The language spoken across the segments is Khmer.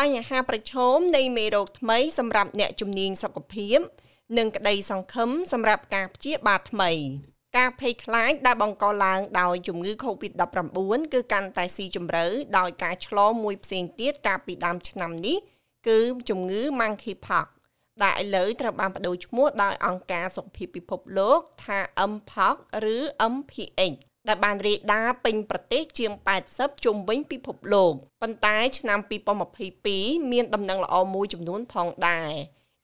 បញ្ហាប្រឈមនៃមេរោគថ្មីសម្រាប់អ្នកជំនាញសុខភាព និងក្តីសង្ឃឹមសម្រាប់ការព្យាបាលថ្មីការភ័យខ្លាចដែលបង្កឡើងដោយជំងឺ Covid-19 គឺកាន់តែស៊ីជម្រៅដោយការឆ្លងមួយផ្សេងទៀតកាលពីដើមឆ្នាំនេះគឺជំងឺ Monkeypox ដែលឥឡូវត្រូវបានបដូរឈ្មោះដោយអង្គការសុខភាពពិភពលោកថា Mpox ឬ MPH ដែលបានរាយដារពេញប្រទេសជាង80ជុំវិញពិភពលោកប៉ុន្តែឆ្នាំ2022មានដំណឹងល្អមួយចំនួនផងដែរ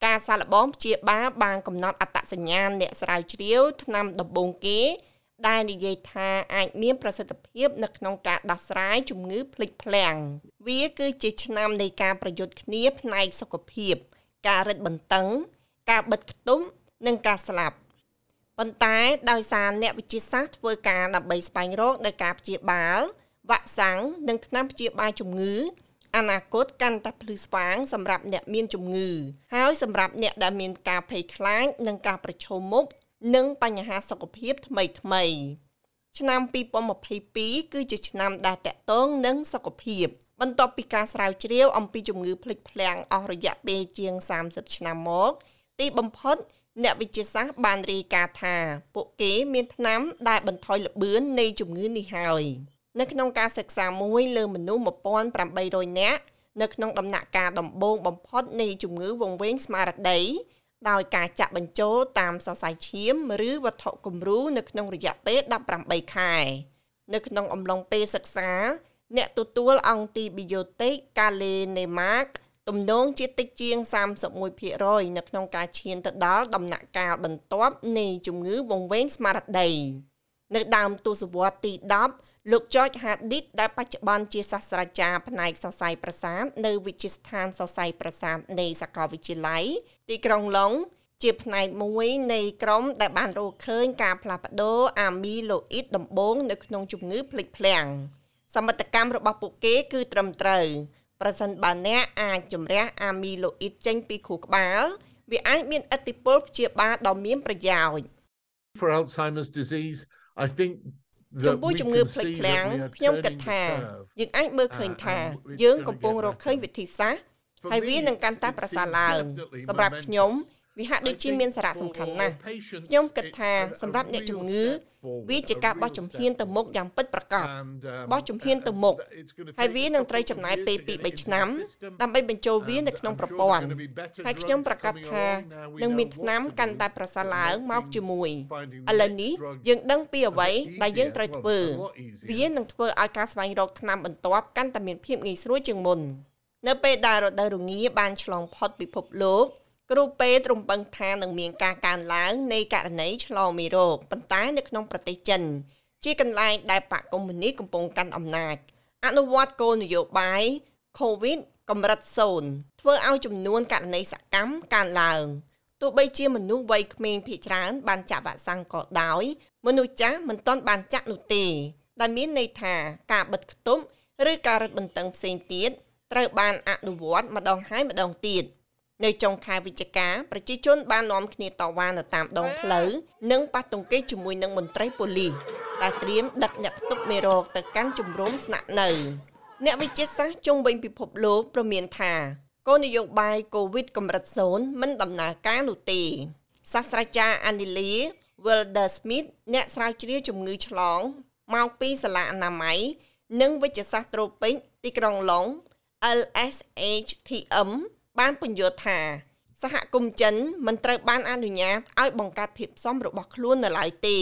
ការសាកល្បងព្យាបាលបានកំណត់អត្តសញ្ញាណអ្នកស្រាវជ្រាវថ្នាំដំបូងគេដែលនិយាយថាអាចមានប្រសិទ្ធភាពនៅក្នុងការដោះស្រាយជំងឺភ្លេចភ្លាំងវាគឺជាឆ្នាំនៃការប្រយុទ្ធគ្នាផ្នែកសុខភាព ការរឹតបន្តឹងការបិទខ្ទប់និងការស្លាប់ ប៉ុន្តែដោយសារអ្នកវិទ្យាសាស្ត្រធ្វើការដើម្បីស្វែងរកនូវការព្យាបាលវ៉ាក់សាំងនិងថ្នាំព្យាបាលជំងឺអនាគតកាន់តែភ្លឺស្វាងសម្រាប់អ្នកមានជំងឺហើយសម្រាប់អ្នកដែលមានការភ័យខ្លាចនិងការប្រឈមមុខនឹងបញ្ហាសុខភាពថ្មីថ្មីឆ្នាំ2022គឺជាឆ្នាំដែលតកតងនឹងសុខភាព បន្ទាប់ពីការស្រាវជ្រាវអំពីជំងឺភ្លេចភ្លាំងអស់រយៈពេលជាង30ឆ្នាំមក ទីបំផុត អ្នកវិទ្យាសាស្ត្របានរាយការណ៍ថាពួកគេមានថ្នាំដែលបន្ថយល្បឿននៃជំងឺនេះហើយនៅក្នុងការសិក្សាមួយលើមនុស្ស1800នាក់នៅក្នុងដំណាក់កាលដំបូងបំផុតនៃជំងឺវង្វេងស្មារតីដោយការចាក់បញ្ចូលតាមសរសៃឈាមឬវត្ថុគំរូនៅក្នុងរយៈពេល18ខែនៅក្នុងអំឡុងពេលសិក្សា អ្នកទទួលអង់ទីប៊ីយោទិកកាលេនេម៉ាក ទំនងជាតិចជាង31%នៅក្នុងការឈានទៅដល់ដំណាក់កាលបន្ទាប់នៃជំងឺវង្វេងស្មារតីនៅដើមទសវត្សរ៍ទី10លោក George Hadid ដែលបច្ចុប្បន្នជាសាស្ត្រាចារ្យផ្នែកសរសៃប្រសាទនៅវិទ្យាស្ថានសរសៃប្រសាទនៃសាកលវិទ្យាល័យទីក្រុងឡុងជាផ្នែកមួយនៃក្រុមដែលបានរកឃើញការផ្លាស់ប្ដូរអាមីឡូអ៊ីតដំបូងនៅក្នុងជំងឺភ្លេចភ្លាំងសមត្ថកម្មរបស់ពួកគេគឺត្រឹមត្រូវ ប្រសិនបើអ្នកអាចជំរះអាមីឡូអ៊ីតចេញពីខួរក្បាលវាអាចមានឥទ្ធិពលព្យាបាលដ៏មានប្រយោជន៍ For Alzheimer's disease I think ចំពោះជំងឺភ្លេចភ្លាំងខ្ញុំគិតថាយើងអាចមើលឃើញថា យើងកំពុងរកឃើញវិធីសាស្ត្រហើយវានឹងកាន់តែប្រសើរឡើងសម្រាប់ខ្ញុំ វាហាក់ដូចជាមានសារៈសំខាន់ណាស់ខ្ញុំគិតថាសម្រាប់អ្នកជំងឺវាជាការបោះជំហានទៅមុខយ៉ាងពិតប្រាកដបោះជំហានទៅមុខហើយវានឹងត្រូវចំណាយពេល2 3ឆ្នាំដើម្បីបញ្ចូលវានៅក្នុងប្រព័ន្ធហើយខ្ញុំប្រកាសថានឹងមានថ្នាំកាន់តែប្រសើរឡើងមកជាមួយឥឡូវនេះយើងដឹងពីអ្វីដែលយើងត្រូវធ្វើវានឹងធ្វើឲ្យការស្វែងរកថ្នាំបន្ទាប់កាន់តែមានភាពងាយស្រួលជាងមុននៅពេលដែលរដូវរងាបានឆ្លងផុតពិភពលោក គ្រូពេទ្យរំពឹងថានឹងមានការកើនឡើងនៃករណីឆ្លងមេរោគប៉ុន្តែនៅក្នុងប្រទេសចិន ជាកន្លែងដែលបកកុម្មុយនីកំពុងកាន់អំណាចអនុវត្តគោលនយោបាយ COVID កម្រិត0ធ្វើឲ្យចំនួនករណីសកម្មកើនឡើងទោះបីជាមនុស្សវ័យក្មេងភាគច្រើនបានចាក់វ៉ាក់សាំងក៏ដោយ មនុស្សចាស់មិនទាន់បានចាក់នោះទេដែលមានន័យថាការបិទគប់ឬការរឹតបន្តឹងផ្សេងទៀតត្រូវបានអនុវត្តម្ដងហើយម្ដងទៀត។ នៅចុងខែវិច្ឆិកាប្រជាជនបាននាំគ្នាតវ៉ានៅតាមដងផ្លូវនិងប៉ះទង្គិចជាមួយនឹងមន្ត្រីប៉ូលីសដែលត្រៀមដឹកអ្នកផ្ទុកមេរោគទៅកាន់ជំរំស្នាក់នៅ អ្នកវិទ្យាសាស្ត្រជុំវិញពិភពលោកប្រមានថាគោលនយោបាយកូវីដកម្រិត0មិនដំណើរការនោះទេសាស្ត្រាចារ្យ Anelia Wilder Smith អ្នកស្រាវជ្រាវជំងឺឆ្លងមកពីសាលាអនាម័យនិងវិទ្យាសាស្ត្រត្រូពិកទីក្រុងឡុង LSHTM បានពន្យល់ថាសហគមន៍ចិនមិនត្រូវបានអនុញ្ញាតឲ្យបង្កើតភាពសមរបស់ខ្លួននៅឡើយទេ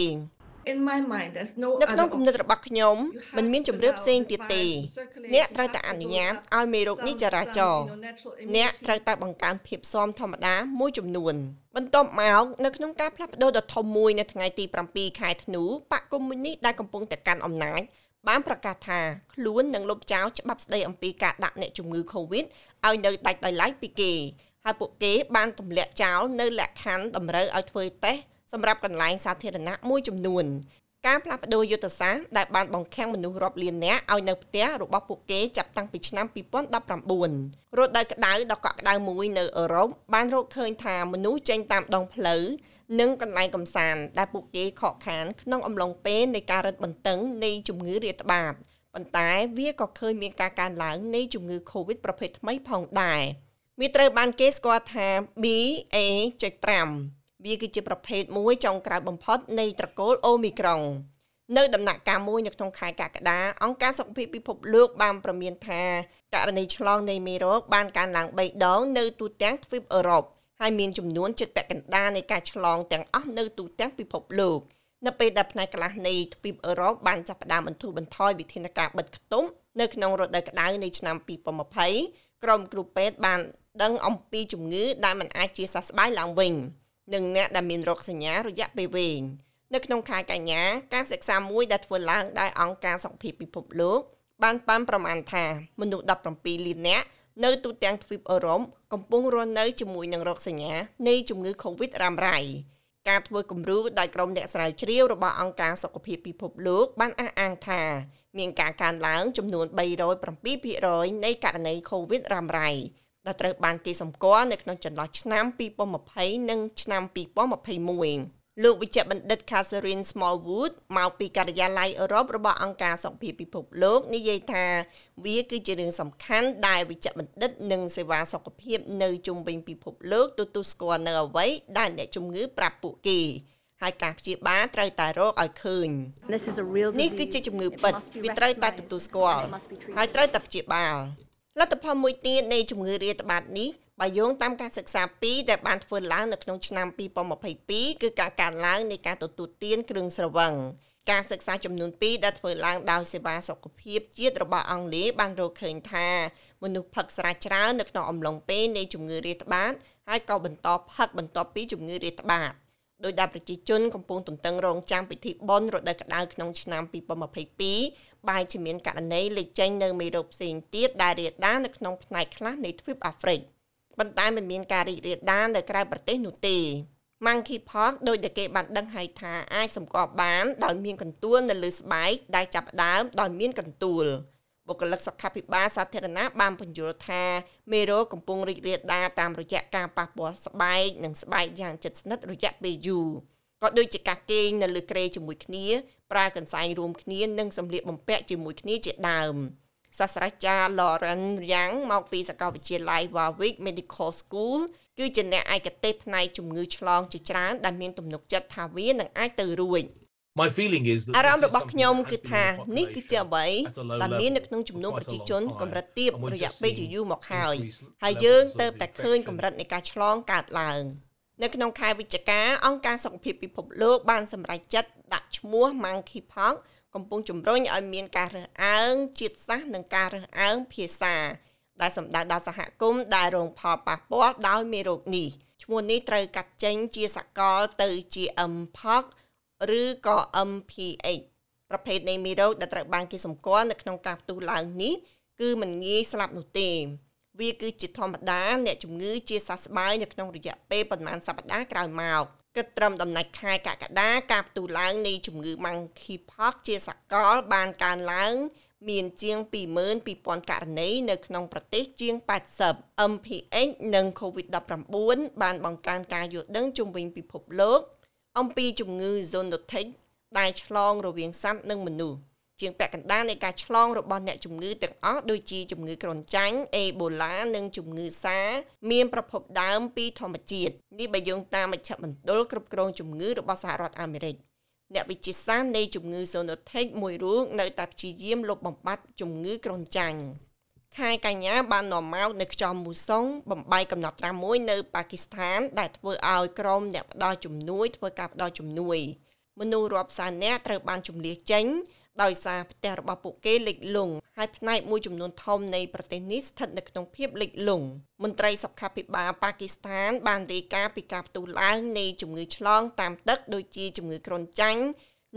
in my mind there's no នៅក្នុងគំនិតរបស់ខ្ញុំមិនមានជំរឿផ្សេងទៀតទេអ្នកត្រូវតែអនុញ្ញាតឲ្យមេរោគនេះចរាចរអ្នកត្រូវតែបង្កើនភាពសមធម្មតាមួយចំនួន បន្ទាប់មកនៅក្នុងការផ្លាស់ប្ដូរដ៏ធំមួយនៅថ្ងៃទី7ខែធ្នូបកកុម្មុយនីដែលកំពុងតែកាន់អំណាច បានប្រកាសថាខ្លួននឹងលុបចោលច្បាប់ស្តីអំពីការដាក់អ្នកជំងឺ Covid ឲ្យនៅដាច់ដោយឡែកពីគេហើយពួកគេបានទម្លាក់ចោលនៅលក្ខខណ្ឌតម្រូវឲ្យធ្វើតេស្តសម្រាប់កន្លែងសាធារណៈមួយចំនួនការផ្លាស់ប្ដូរយុទ្ធសាស្ត្រដែលបានបង្ខាំងមនុស្សរាប់លាននាក់ឲ្យនៅផ្ទះរបស់ពួកគេចាប់តាំងពីឆ្នាំ2019រដូវក្តៅដ៏កក់ក្តៅមួយនៅអឺរ៉ុបបានរកឃើញថាមនុស្សចេញតាមដងផ្លូវ និងកន្លែងកំសាន្តដែលពួកគេខកខានក្នុងអំឡុងពេលនៃការរឹតបន្តឹងនៃជំងឺរាតត្បាតប៉ុន្តែវាក៏ឃើញមានការកើនឡើងនៃជំងឺ Covid ប្រភេទថ្មីផងដែរវាត្រូវបានគេស្គាល់ថា BA.5 វាគឺជាប្រភេទមួយចុងក្រោយបំផុតនៃត្រកូលអូមីក្រុងនៅដំណាក់កាលមួយនៅក្នុងខែកក្កដាអង្គការសុខភាពពិភពលោកបានប្រមានថាករណីឆ្លងនៃមេរោគបានកើនឡើង3ដងនៅទូទាំងទ្វីបអឺរ៉ុប ហើយមានចំនួនជិតពាក់កណ្ដាលនៃការឆ្លងទាំងអស់នៅទូទាំងពិភពលោកនៅពេលដែលផ្នែកខ្លះនៃទ្វីបអឺរ៉ុបបានចាប់ផ្ដើមបន្ធូរបន្ថយវិធានការបិទខ្ទប់នៅក្នុងរដូវក្តៅនៃឆ្នាំ2020ក្រុមគ្រូពេទ្យបានដឹងអំពីជំងឺដែលមិនអាចជាសះស្បើយឡើងវិញនិងអ្នកដែលមានរោគសញ្ញារយៈពេលវែងនៅក្នុងខែកញ្ញាការសិក្សាមួយដែលធ្វើឡើងដោយអង្គការសុខភាពពិភពលោកបានប៉ាន់ប្រមាណថាមនុស្ស17លាននាក់ នៅទូទាំងទ្វីបអឺរ៉ុបកំពុងរស់នៅជាមួយនឹងរោគសញ្ញានៃជំងឺ Covid រ៉ាំរ៉ៃការធ្វើគំរូដោយក្រុមអ្នកស្រាវជ្រាវរបស់អង្គការសុខភាពពិភពលោកបានអះអាងថាមានការកើនឡើងចំនួន307%នៃករណី Covid រ៉ាំរ៉ៃដែលត្រូវបានគេសម្គាល់នៅក្នុងចន្លោះឆ្នាំ2020និងឆ្នាំ2021 លោកវិជ្ជបណ្ឌិត Catherine Smallwood មកពីការិយាល័យអឺរ៉ុបរបស់អង្គការសុខភាពពិភពលោកនិយាយថាវាគឺជារឿងសំខាន់ដែលវិជ្ជបណ្ឌិតនិងសេវាសុខភាពនៅជុំវិញពិភពលោកទទួលស្គាល់នៅអ្វីដែលអ្នកជំងឺប្រាប់ពួកគេហើយការព្យាបាលត្រូវតែរកឲ្យឃើញនេះគឺជាជំងឺពិតវាត្រូវតែទទួលស្គាល់ហើយត្រូវតែព្យាបាលលទ្ធផលមួយទៀតនៃជំងឺរាតត្បាតនេះ បើយោងតាមការសិក្សាពីរដែលបានធ្វើឡើងនៅក្នុងឆ្នាំ2022គឺការកើនឡើងនៃការទទួលទានគ្រឿងស្រវឹងការសិក្សាចំនួន2ដែលធ្វើឡើងដោយសេវាសុខភាពជាតិរបស់អង់គ្លេសបានរកឃើញថាមនុស្សផឹកស្រាច្រើននៅក្នុងអំឡុងពេលនៃជំងឺរាតត្បាតហើយក៏បន្តផឹកបន្ទាប់ពីជំងឺរាតត្បាតដោយដែលប្រជាជនកំពុងទន្ទឹងរង់ចាំពិធីបុណ្យរដូវក្តៅក្នុងឆ្នាំ2022បែរជាមានករណីលេចចេញនៅមេរោគផ្សេងទៀតដែលរាលដាលនៅក្នុងផ្នែកខ្លះនៃទ្វីបអាហ្វ្រិក។ ប៉ុន្តែមិនមានការរីករាលដាលនៅក្រៅប្រទេសនោះទេ Monkeypox ដោយដែលគេបានដឹងហើយថាអាចសម្គាល់បានដោយមានកន្ទួលនៅលើស្បែកដែលចាប់ផ្ដើមដោយមានកន្ទួលបុគ្គលិកសុខាភិបាលសាធារណៈបានបញ្យល់ថាមេរោគកំពុងរីករាលដាលតាមរយៈការប៉ះពាល់ស្បែកនិងស្បែកយ៉ាងជិតស្និទ្ធរយៈពេលយូរក៏ដូចជាការគេងនៅលើគ្រែជាមួយគ្នាប្រើកន្សែងរួមគ្នានិងសម្លៀកបំពាក់ជាមួយគ្នាជាដើម សាស្ត្រាចារ្យ Lauren Yang មកពីសាកលវិទ្យាល័យ Warwick Medical School គឺជាអ្នកឯកទេសផ្នែកជំងឺឆ្លងជាច្រើនដែលមានទំនុកចិត្តថាវានឹងអាចទៅរួច My feeling is that អារម្មណ៍របស់ខ្ញុំគឺថានេះគឺជាអ្វីដែលមាននៅក្នុងចំនួនប្រជាជនកម្រិតទាបរយៈពេលជាយូរមកហើយហើយយើងទៅតែឃើញកម្រិតនៃការឆ្លងកើតឡើងនៅក្នុងខែវិច្ឆិកាអង្គការសុខភាពពិភពលោកបានសម្រេចចិត្តដាក់ឈ្មោះ Monkeypox កំពុងជំរុញឲ្យមានការរើសអើងជាតិសាសន៍និងការរើសអើងភាសា ដែលសម្ដៅដល់សហគមន៍ដែលរងផលប៉ះពាល់ដោយមេរោគនេះឈ្មោះនេះត្រូវកាត់ចេញជាសកលទៅជា mpox ឬក៏ mph ប្រភេទនៃមេរោគដែលត្រូវបានគេសម្គាល់នៅក្នុងការផ្ទុះឡើងនេះគឺមិនងាយស្លាប់នោះទេវាគឺជាធម្មតាអ្នកជំងឺជាសះស្បើយនៅក្នុងរយៈពេលប្រហែលសប្តាហ៍ក្រោយមក គិតត្រឹមដំណាច់ខែកក្កដាការផ្ទុះឡើងនៃជំងឺ Monkeypox ជាសកលបានកើនឡើង មានជាង22,000ករណីនៅក្នុងប្រទេសជាង80 MPH និង COVID-19 បានបង្កើនការយល់ដឹងជុំវិញពិភពលោក អំពីជំងឺ zoonotic ដែលឆ្លងរវាងសត្វនិងមនុស្ស ជាងពាក់កណ្ដាលនៃការឆ្លងរបស់អ្នកជំងឺទាំងអស់ដូចជាជំងឺគ្រុនចាញ់អេបូឡានិងជំងឺសាមានប្រភពដើមពីធម្មជាតិនេះបើយោងតាមមជ្ឈមណ្ឌលគ្រប់គ្រងជំងឺរបស់សហរដ្ឋអាមេរិកអ្នកវិទ្យាសាស្ត្រនៃជំងឺ zoonotic មួយរូបនៅតែព្យាយាមលុបបំបាត់ជំងឺគ្រុនចាញ់ខែកញ្ញាបាននាំមកនៅខ្យល់មូសុងបំបីកំណត់ត្រាំមួយនៅប៉ាគីស្ថាន ដែលធ្វើឲ្យក្រុមអ្នកផ្ដល់ជំនួយធ្វើការផ្ដល់ជំនួយមនុស្សរាប់សែននាក់ត្រូវបានជំនះចេញ ដោយសារផ្ទះរបស់ពួកគេលិចលង់ហើយផ្នែកមួយចំនួនធំនៃប្រទេសនេះស្ថិតនៅក្នុងភាពលិចលង់មន្ត្រីសុខាភិបាលប៉ាគីស្ថាន បានរាយការណ៍ពីការផ្ទុះឡើងនៃជំងឺឆ្លងតាមទឹកដូចជាជំងឺគ្រុនចាញ់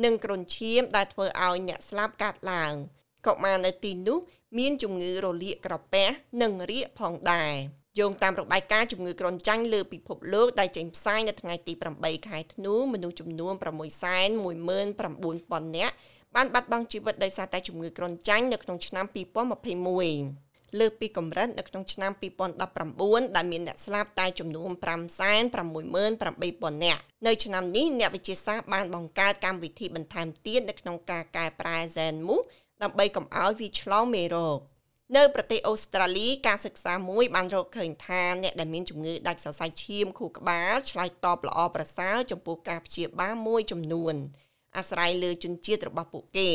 និងគ្រុនឈាមដែលធ្វើឲ្យអ្នកស្លាប់កើតឡើងកុមារនៅទីនោះមានជំងឺរលាកក្រពះនិងរាគផងដែរយោងតាមរបាយការណ៍ជំងឺគ្រុនចាញ់លើពិភពលោកដែលចេញផ្សាយនៅថ្ងៃទី8ខែធ្នូមនុស្សចំនួន619,000នាក់ បានបាត់បង់ជីវិតដោយសារតែជំងឺគ្រុនចាញ់នៅក្នុងឆ្នាំ2021លើសពីកម្រិតនៅក្នុងឆ្នាំ2019ដែលមានអ្នកស្លាប់តែចំនួន568,000នាក់នៅឆ្នាំនេះអ្នកវិទ្យាសាស្ត្របានបង្កើតកម្មវិធីបន្ថែមទៀតនៅក្នុងការកែប្រែហ្សែនមូសដើម្បីកុំឲ្យវាឆ្លងមេរោគនៅប្រទេសអូស្ត្រាលីការសិក្សាមួយបានរកឃើញថាអ្នកដែលមានជំងឺដាច់សរសៃឈាមខួរក្បាលឆ្លើយតបល្អប្រសើរចំពោះការព្យាបាលមួយចំនួន អាស្រ័យលើជនជាតិរបស់ពួកគេ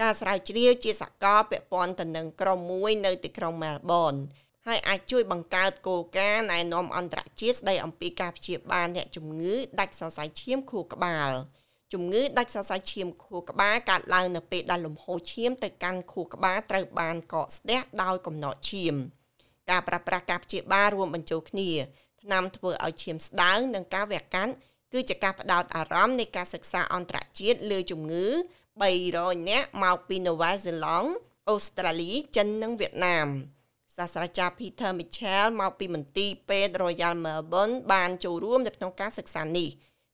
ការស្រាវជ្រាវជាសកលពាក់ព័ន្ធទៅនឹងក្រុមមួយនៅទីក្រុងមែលប៊នហើយអាចជួយបង្កើតគោលការណ៍ណែនាំអន្តរជាតិស្ដីអំពីការព្យាបាលអ្នកជំងឺដាច់សរសៃឈាមខួរក្បាលជំងឺដាច់សរសៃឈាមខួរក្បាលកើតឡើងនៅពេលដែលលំហូរឈាមទៅកាន់ខួរក្បាលត្រូវបានកកស្ទះដោយកំណកឈាមការប្រើប្រាស់ការព្យាបាលរួមបញ្ចូលគ្នាថ្នាំធ្វើឲ្យឈាមស្ដើងនិងការវះកាត់ គឺជាការផ្ដោតអារម្មណ៍នៃការសិក្សាអន្តរជាតិលើជំងឺ300នាក់មកពីនូវែលសេឡង់អូស្ត្រាលីចិននិងវៀតណាមសាស្ត្រាចារ្យ Peter Mitchell មកពីមន្ទីរពេទ្យ Royal Melbourne បានចូលរួមនៅក្នុងការសិក្សានេះ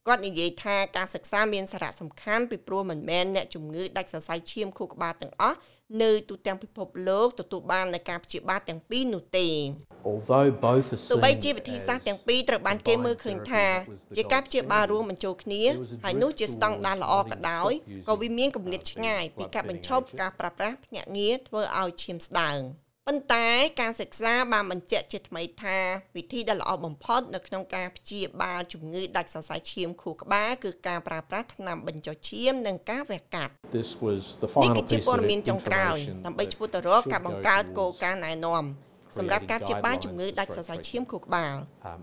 គាត់និយាយថាការសិក្សាមានសារៈសំខាន់ពីព្រោះមិនមែនអ្នកជំងឺដាច់សរសៃឈាមខួរក្បាលទាំងអស់នៅទូទាំងពិភពលោកទទួលបាននូវការព្យាបាលទាំងពីរនោះទេ Although both ទោះបីជាវិធីសាស្ត្រទាំងពីរត្រូវបានគេមើលឃើញថាជាការព្យាបាលរួមបញ្ចូលគ្នាហើយនោះជាស្តង់ដារល្អក៏ដោយក៏វាមានគម្លាតឆ្ងាយពីការបញ្ឈប់ការប្រើប្រាស់ភ្នាក់ងារធ្វើឲ្យឈាមស្ដើង។ប៉ុន្តែការសិក្សាបានបញ្ជាក់ជាថ្មីថាវិធីដែលល្អបំផុតនៅក្នុងការព្យាបាលជំងឺដាច់សរសៃឈាមខួរក្បាលគឺការប្រើប្រាស់ថ្នាំបញ្ចុះឈាមនិងការវះកាត់ This was the នេះ final គឺជា piece ព័ត៌ of មានចុងក្រោយ information ដើម្បី that ឆ្ពោះទៅរកការ should បង្ go កើតគោល towards ការណ៍ណែនាំ សម្រាប់ការព្យាបាលជំងឺដាច់សរសៃឈាមខួរក្បាល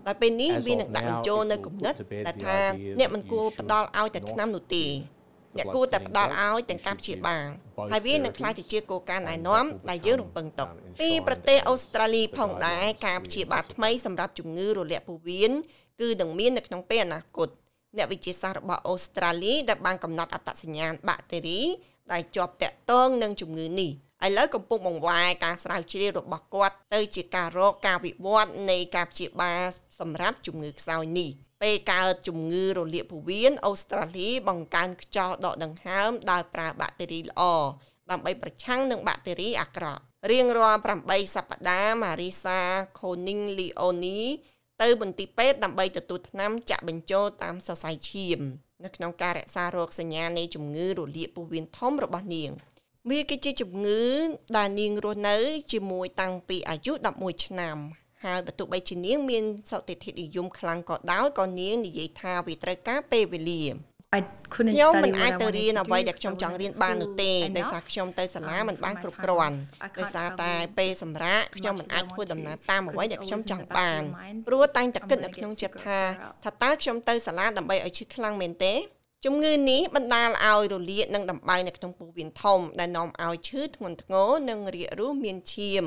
ដោយពេលនេះវានឹងដាក់បញ្ចូលនៅគំនិតដែលថាអ្នកមិនគួរផ្ដល់ឲ្យតែថ្នាំនោះទេអ្នកគួរតែផ្ដល់ឲ្យទាំងការព្យាបាលហើយវានឹងក្លាយទៅជាគោលការណ៍ណែនាំដែលយើងរំពឹងទុកពីប្រទេសអូស្ត្រាលីផងដែរការព្យាបាលថ្មីសម្រាប់ជំងឺរលាកពោះវៀនគឺនឹងមាននៅក្នុងពេលអនាគតអ្នកវិទ្យាសាស្ត្ររបស់អូស្ត្រាលីដែលបានកំណត់អត្តសញ្ញាណបាក់តេរីដែលជាប់តាក់ទងនឹងជំងឺនេះ ឥឡូវកំពុងបង្វែរការស្រាវជ្រាវរបស់គាត់ទៅជាការរកការវិវត្តនៃការព្យាបាលសម្រាប់ជំងឺខ្សោយនេះពេលកើតជំងឺរលាកពោះវៀនអូស្ត្រាលីបង្កើនខ្យល់ដកដង្ហើមដោយប្រើបាក់តេរីល្អដើម្បីប្រឆាំងនឹងបាក់តេរីអាក្រក់រៀងរាល់8សប្តាហ៍ម៉ារីសាខូនីងលីអូនីទៅមន្ទីរពេទ្យដើម្បីទទួលថ្នាំចាក់បញ្ចូលតាមសរសៃឈាមនៅក្នុងការរក្សារោគសញ្ញានៃជំងឺរលាកពោះវៀនធំរបស់នាង វាគឺជាជំងឺដែលនាងរស់នៅ ជាមួយតាំងពីអាយុ11ឆ្នាំហើយបើទោះបីជានាងមានសតិធិនិយមខ្លាំងក៏ដោយក៏នាងនិយាយថាវាត្រូវការពេលវេលា I couldn't ខ្ញុំ study មិន what អាច I ទៅ wanted រៀន to អ្វី do ដែលខ្ញុំ because I ចង់រៀន wasn't បាន in នោះ school ទេ enough. ដោយសារខ្ញុំទៅសាលាមិនបាន um, គ្រប់ for my គ្រាន់ time. I ដោយ can't សារតែ travel ពេលសម្រាប់ខ្ញុំ much មិន as I អាចធ្វើ want ដំណើរ to តាមអ្វី because ដែល it's ខ្ញុំ always ច in ង់ the back បាន of your mind. ព្រោះតែងតែគិត I'm នៅ gonna ក្នុង get ចិត្ត sick or ថា flare up. ថាតើខ្ញុំទៅសាលាដើម្បីឲ្យឈឺខ្លាំងមែនទេ ជំងឺនេះបណ្ដាលឲ្យរលាកនិងដំបៅនៅក្នុងពោះវៀនធំដែលនាំឲ្យឈឺធ្ងន់ធ្ងរនិងរាគរូសមានឈាម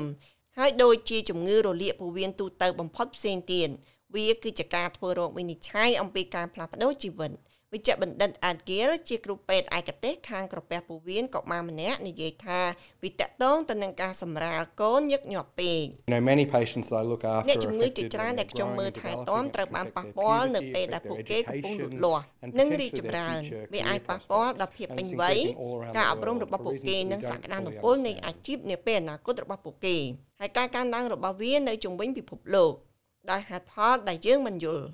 ហើយដូចជាជំងឺរលាកពោះវៀនទូទៅបំផុតផ្សេងទៀតវាគឺជាការធ្វើរោគវិនិច្ឆ័យអំពីការផ្លាស់ប្ដូរជីវិត វិជ្ជបណ្ឌិត Adgil ជាគ្រូពេទ្យឯកទេសខាងក្រពះពោះវៀនកុមារម្នាក់និយាយថាវាតកតងទៅនឹងការសម្រាលកូនញឹកញាប់ពេក You know, many patients that I look អ្នក after ជំ are ងឺជា affected ច្រើន when ដែល they're ខ្ញុំ growing មើល and ថែ developing. ទាំ It ត្រូវ can បាន affect ប៉ះ their ពាល់នៅ puberty, ពេលដែល affect ពួក their គេកំពុងលូត education, លាស់ and និងរីក potentially ចម្ their រើន future វាអាច career ប៉ះពាល់ prospects. ដល់ភាព And ពេញ it's វ័យ increasing all around ការ the អប់រំ world របស់ for ពួក reasons គេ that we និង don't សក្តានុ fully ពលនៃ understand. អាជីពនាពេលអនាគតរបស់ពួកគេហើយការកើនឡើងរបស់វានៅជុំវិញពិភពលោកដោយហេតុផលដែលយើងមិនយល់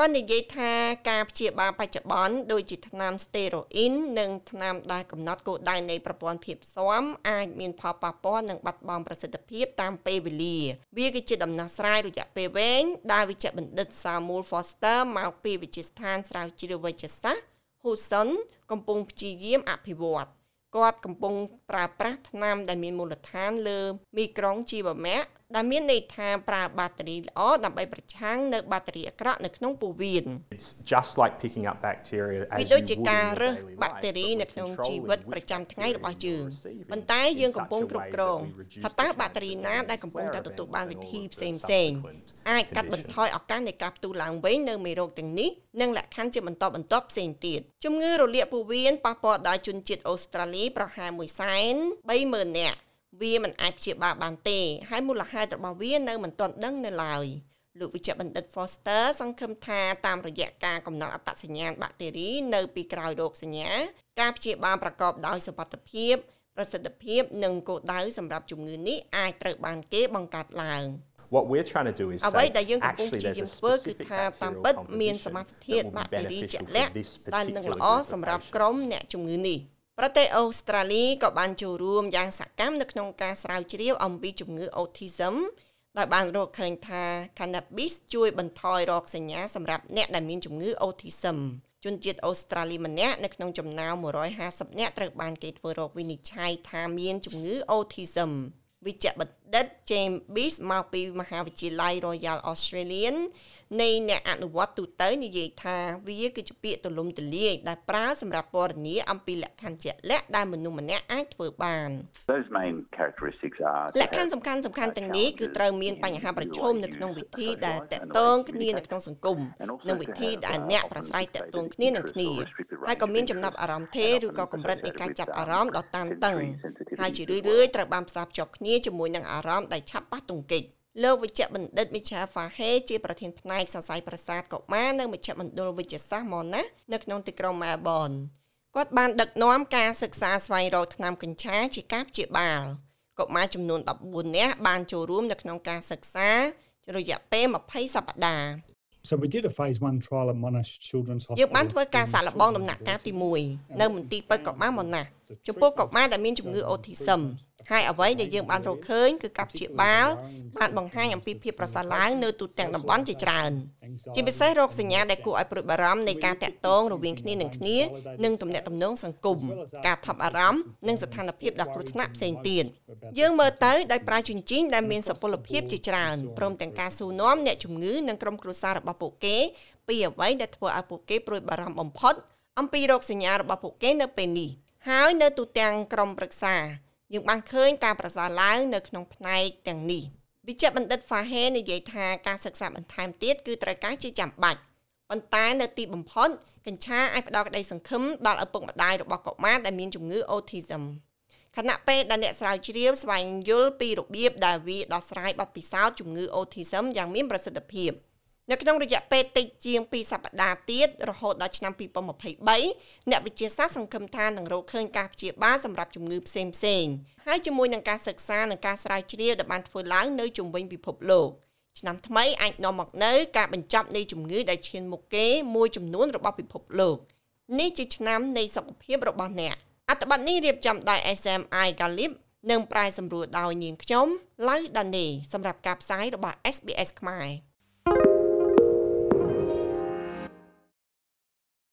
គាត់និយាយថាការព្យាបាលបច្ចុប្បន្នដូចជាថ្នាំស្តេរ៉ូអ៊ីននិងថ្នាំដែលកំណត់គោលដៅនៃប្រព័ន្ធភាពស៊ាំអាចមានផលប៉ះពាល់និងបាត់បង់ប្រសិទ្ធភាពតាមពេលវេលា វាគឺជាដំណោះស្រាយរយៈពេលវែងដែលវិជ្ជបណ្ឌិត Samuel Foster មកពីវិទ្យាស្ថានស្រាវជ្រាវវេជ្ជសាស្ត្រ Hudson កំពុងព្យាយាមអភិវឌ្ឍគាត់កំពុងប្រើប្រាស់ថ្នាំដែលមានមូលដ្ឋានលើមីក្រុងជីវមៈ ដែលមានន័យថាប្រើបាតេរីល្អដើម្បីប្រឆាំងនៅបាតេរីអាក្រក់នៅក្នុងពោះវៀន It's just like picking up bacteria វា as ដូច you ជា would ការ in រើស your daily បាក់ life, តេរី but នៅ we're ក្នុងជី controlling វិត which ប្រចាំថ្ងៃ bacteria របស់ you're យើង receiving ប៉ុន្តែយើង in កំពុង such a គ្រប់ way គ្រង that we reduce ថា the តើបាក់តេរី chance of ណា getting ដែលកំពុងតែ flare ទទួលបាន events វិ and ធី all of ផ្សេង the ផ្សេងៗ subsequent អាចកាត់បន្ conditions. ថយឱកាសនៃការផ្ទុះឡើងវិញនៅមេរោគទាំងនេះនិងលក្ខខណ្ឌជាបន្តបន្ទាប់ផ្សេងទៀតជំងឺរលាកពោះវៀនប៉ះពាល់ដល់ជនជាតិអូស្ត្រាលីប្រហែល1សែន30000នាក់ វាមិនអាចព្យាបាលបានទេហើយមូលហេតុរបស់វានៅមិនទាន់ដឹងនៅឡើយលោកវិជ្ជបណ្ឌិត Foster សង្ឃឹមថាតាមរយៈការកំណត់អត្តសញ្ញាណបាក់តេរីនៅពីក្រោយរោគសញ្ញាការព្យាបាលប្រកបដោយសុវត្ថិភាពប្រសិទ្ធភាពនិងគោលដៅសម្រាប់ជំងឺនេះអាចត្រូវបានគេបង្កើតឡើង What we're trying to do is អ្វី say ដែលយើងកំពុង actually ព្យា there's យា a មធ្វើគឺ specific ថាតាម bacterial ពិតមានស composition មាសធាតុ that បាក់ will តេ be រីជាក់ beneficial លាក់ for this ដែលនឹង particular ល្អ group of សម្រាប់ patients. ក្រុមអ្នកជំងឺនេះប្រទេសអូស្ត្រាលីក៏បានចូលរួមយ៉ាងសកម្មនៅក្នុងការស្រាវជ្រាវអំពីជំងឺ autism ដោយបានរកឃើញថា cannabis ជួយបន្ថយរោគសញ្ញាសម្រាប់អ្នកដែលមានជំងឺ autism ជនជាតិអូស្ត្រាលីម្នាក់នៅក្នុងចំណោម150នាក់ត្រូវបានគេធ្វើរកវិនិច្ឆ័យថាមានជំងឺ autism វិជ្ជបណ្ឌិត James Bees មកពីមហាវិទ្យាល័យ Royal Australian នៃអ្នកអនុវត្តទូទៅនិយាយថាវាគឺជាពាក្យទូលំទូលាយដែលប្រើសម្រាប់ពណ៌នាអំពីលក្ខខណ្ឌជាក់លាក់ដែលមនុស្សម្នាក់អាចធ្វើបាន Those main characteristics are លក្ខខណ្ឌសំខាន់សំខាន់ទាំងនេះគឺត្រូវមានបញ្ហាប្រឈមនៅក្នុងវិធីដែលតកតងគ្នានៅក្នុងសង្គមនិងវិធីដែលអ្នកប្រស្រ័យតកតងគ្នានឹងគ្នាហើយក៏មានចំណាប់អារម្មណ៍ទេឬក៏កម្រិតនៃការចាប់អារម្មណ៍ដ៏តានតឹងហើយជារឿយៗត្រូវបានផ្សារភ្ជាប់គ្នាជាមួយនឹងអារម្មណ៍ដែលឆាប់ប៉ះទង្គិច លោកវិជ្ជបណ្ឌិតមីឆាហ្វាហេជាប្រធានផ្នែកសរសៃប្រសាទកុមារនៅមជ្ឈមណ្ឌលវិទ្យាសាស្ត្រម៉ូណានៅក្នុងទីក្រុងមែលប៊នគាត់បានដឹកនាំការសិក្សាស្វែងរកថ្នាំកញ្ឆាជាការព្យាបាលកុមារចំនួន14នាក់បានចូលរួមនៅក្នុងការសិក្សារយៈពេល20សប្តាហ៍ So we did a phase 1 trial at Monash Children's យើង Hospital. បានធ្វើការសាកល្បងដំណាក់កាលទី1នៅមន្ទីរពេទ្យកុមារម៉ូណាស់ចំពោះកុមារដែលមានជំងឺ autism ហើយអ្វីដែលយើងបានរកឃើញគឺការព្យាបាលបានបង្ហាញអំពីភាពប្រសើរឡើងនៅទូទាំងតំបន់ជាច្រើនជាពិសេសរោគសញ្ញាដែលគួរឲ្យព្រួយបារម្ភនៃការតាក់ទងរវាងគ្នានឹងគ្នានិងទំនាក់ទំនងសង្គមការថប់អារម្មណ៍និងស្ថានភាពដ៏គ្រោះថ្នាក់ផ្សេងទៀតយើងមើលទៅដោយប្រើជញ្ជីងដែលមានសុពលភាពជាច្រើនព្រមទាំងការសួរនាំអ្នកជំងឺនិងក្រុមគ្រួសាររបស់ពួកគេពីអ្វីដែលធ្វើឲ្យពួកគេព្រួយបារម្ភបំផុតអំពីរោគសញ្ញារបស់ពួកគេនៅពេលនេះហើយនៅទូទាំងក្រុមប្រឹក្សា យើងបានឃើញការប្រសើរឡើងនៅក្នុងផ្នែកទាំងនេះវិជ្ជបណ្ឌិត Fahe និយាយថាការសិក្សាបន្ថែមទៀតគឺត្រូវការជាចាំបាច់ប៉ុន្តែនៅទីបំផុតកញ្ឆាអាចផ្ដល់ក្តីសង្ឃឹមដល់ឪពុកម្ដាយរបស់កុមារដែលមានជំងឺ autism ខណៈពេលដែលអ្នកស្រាវជ្រាវស្វែងយល់ពីរបៀបដែលវាដោះស្រាយបទពិសោធន៍ជំងឺ autism យ៉ាងមានប្រសិទ្ធភាព នៅក្នុងរយៈពេលតិចជាង2សប្តាហ៍ទៀតរហូតដល់ឆ្នាំ2023អ្នកវិទ្យាសាស្ត្រសង្ឃឹមថានឹងរកឃើញការព្យាបាលសម្រាប់ជំងឺផ្សេងផ្សេងៗហើយជាមួយនឹងការសិក្សានិងការស្រាវជ្រាវដែលបានធ្វើឡើងនៅជុំវិញពិភពលោកឆ្នាំថ្មីអាចនាំមកនូវការបញ្ចប់នៃជំងឺដែលឈានមុខគេមួយចំនួនរបស់ពិភពលោកនេះជាឆ្នាំនៃសុខភាពរបស់អ្នកអត្ថបទនេះរៀបចំដោយ SMI Galip និងប្រាយសម្រួលដោយនាងខ្ញុំឡៅដានីសម្រាប់ការផ្សាយរបស់ SBS ខ្មែរ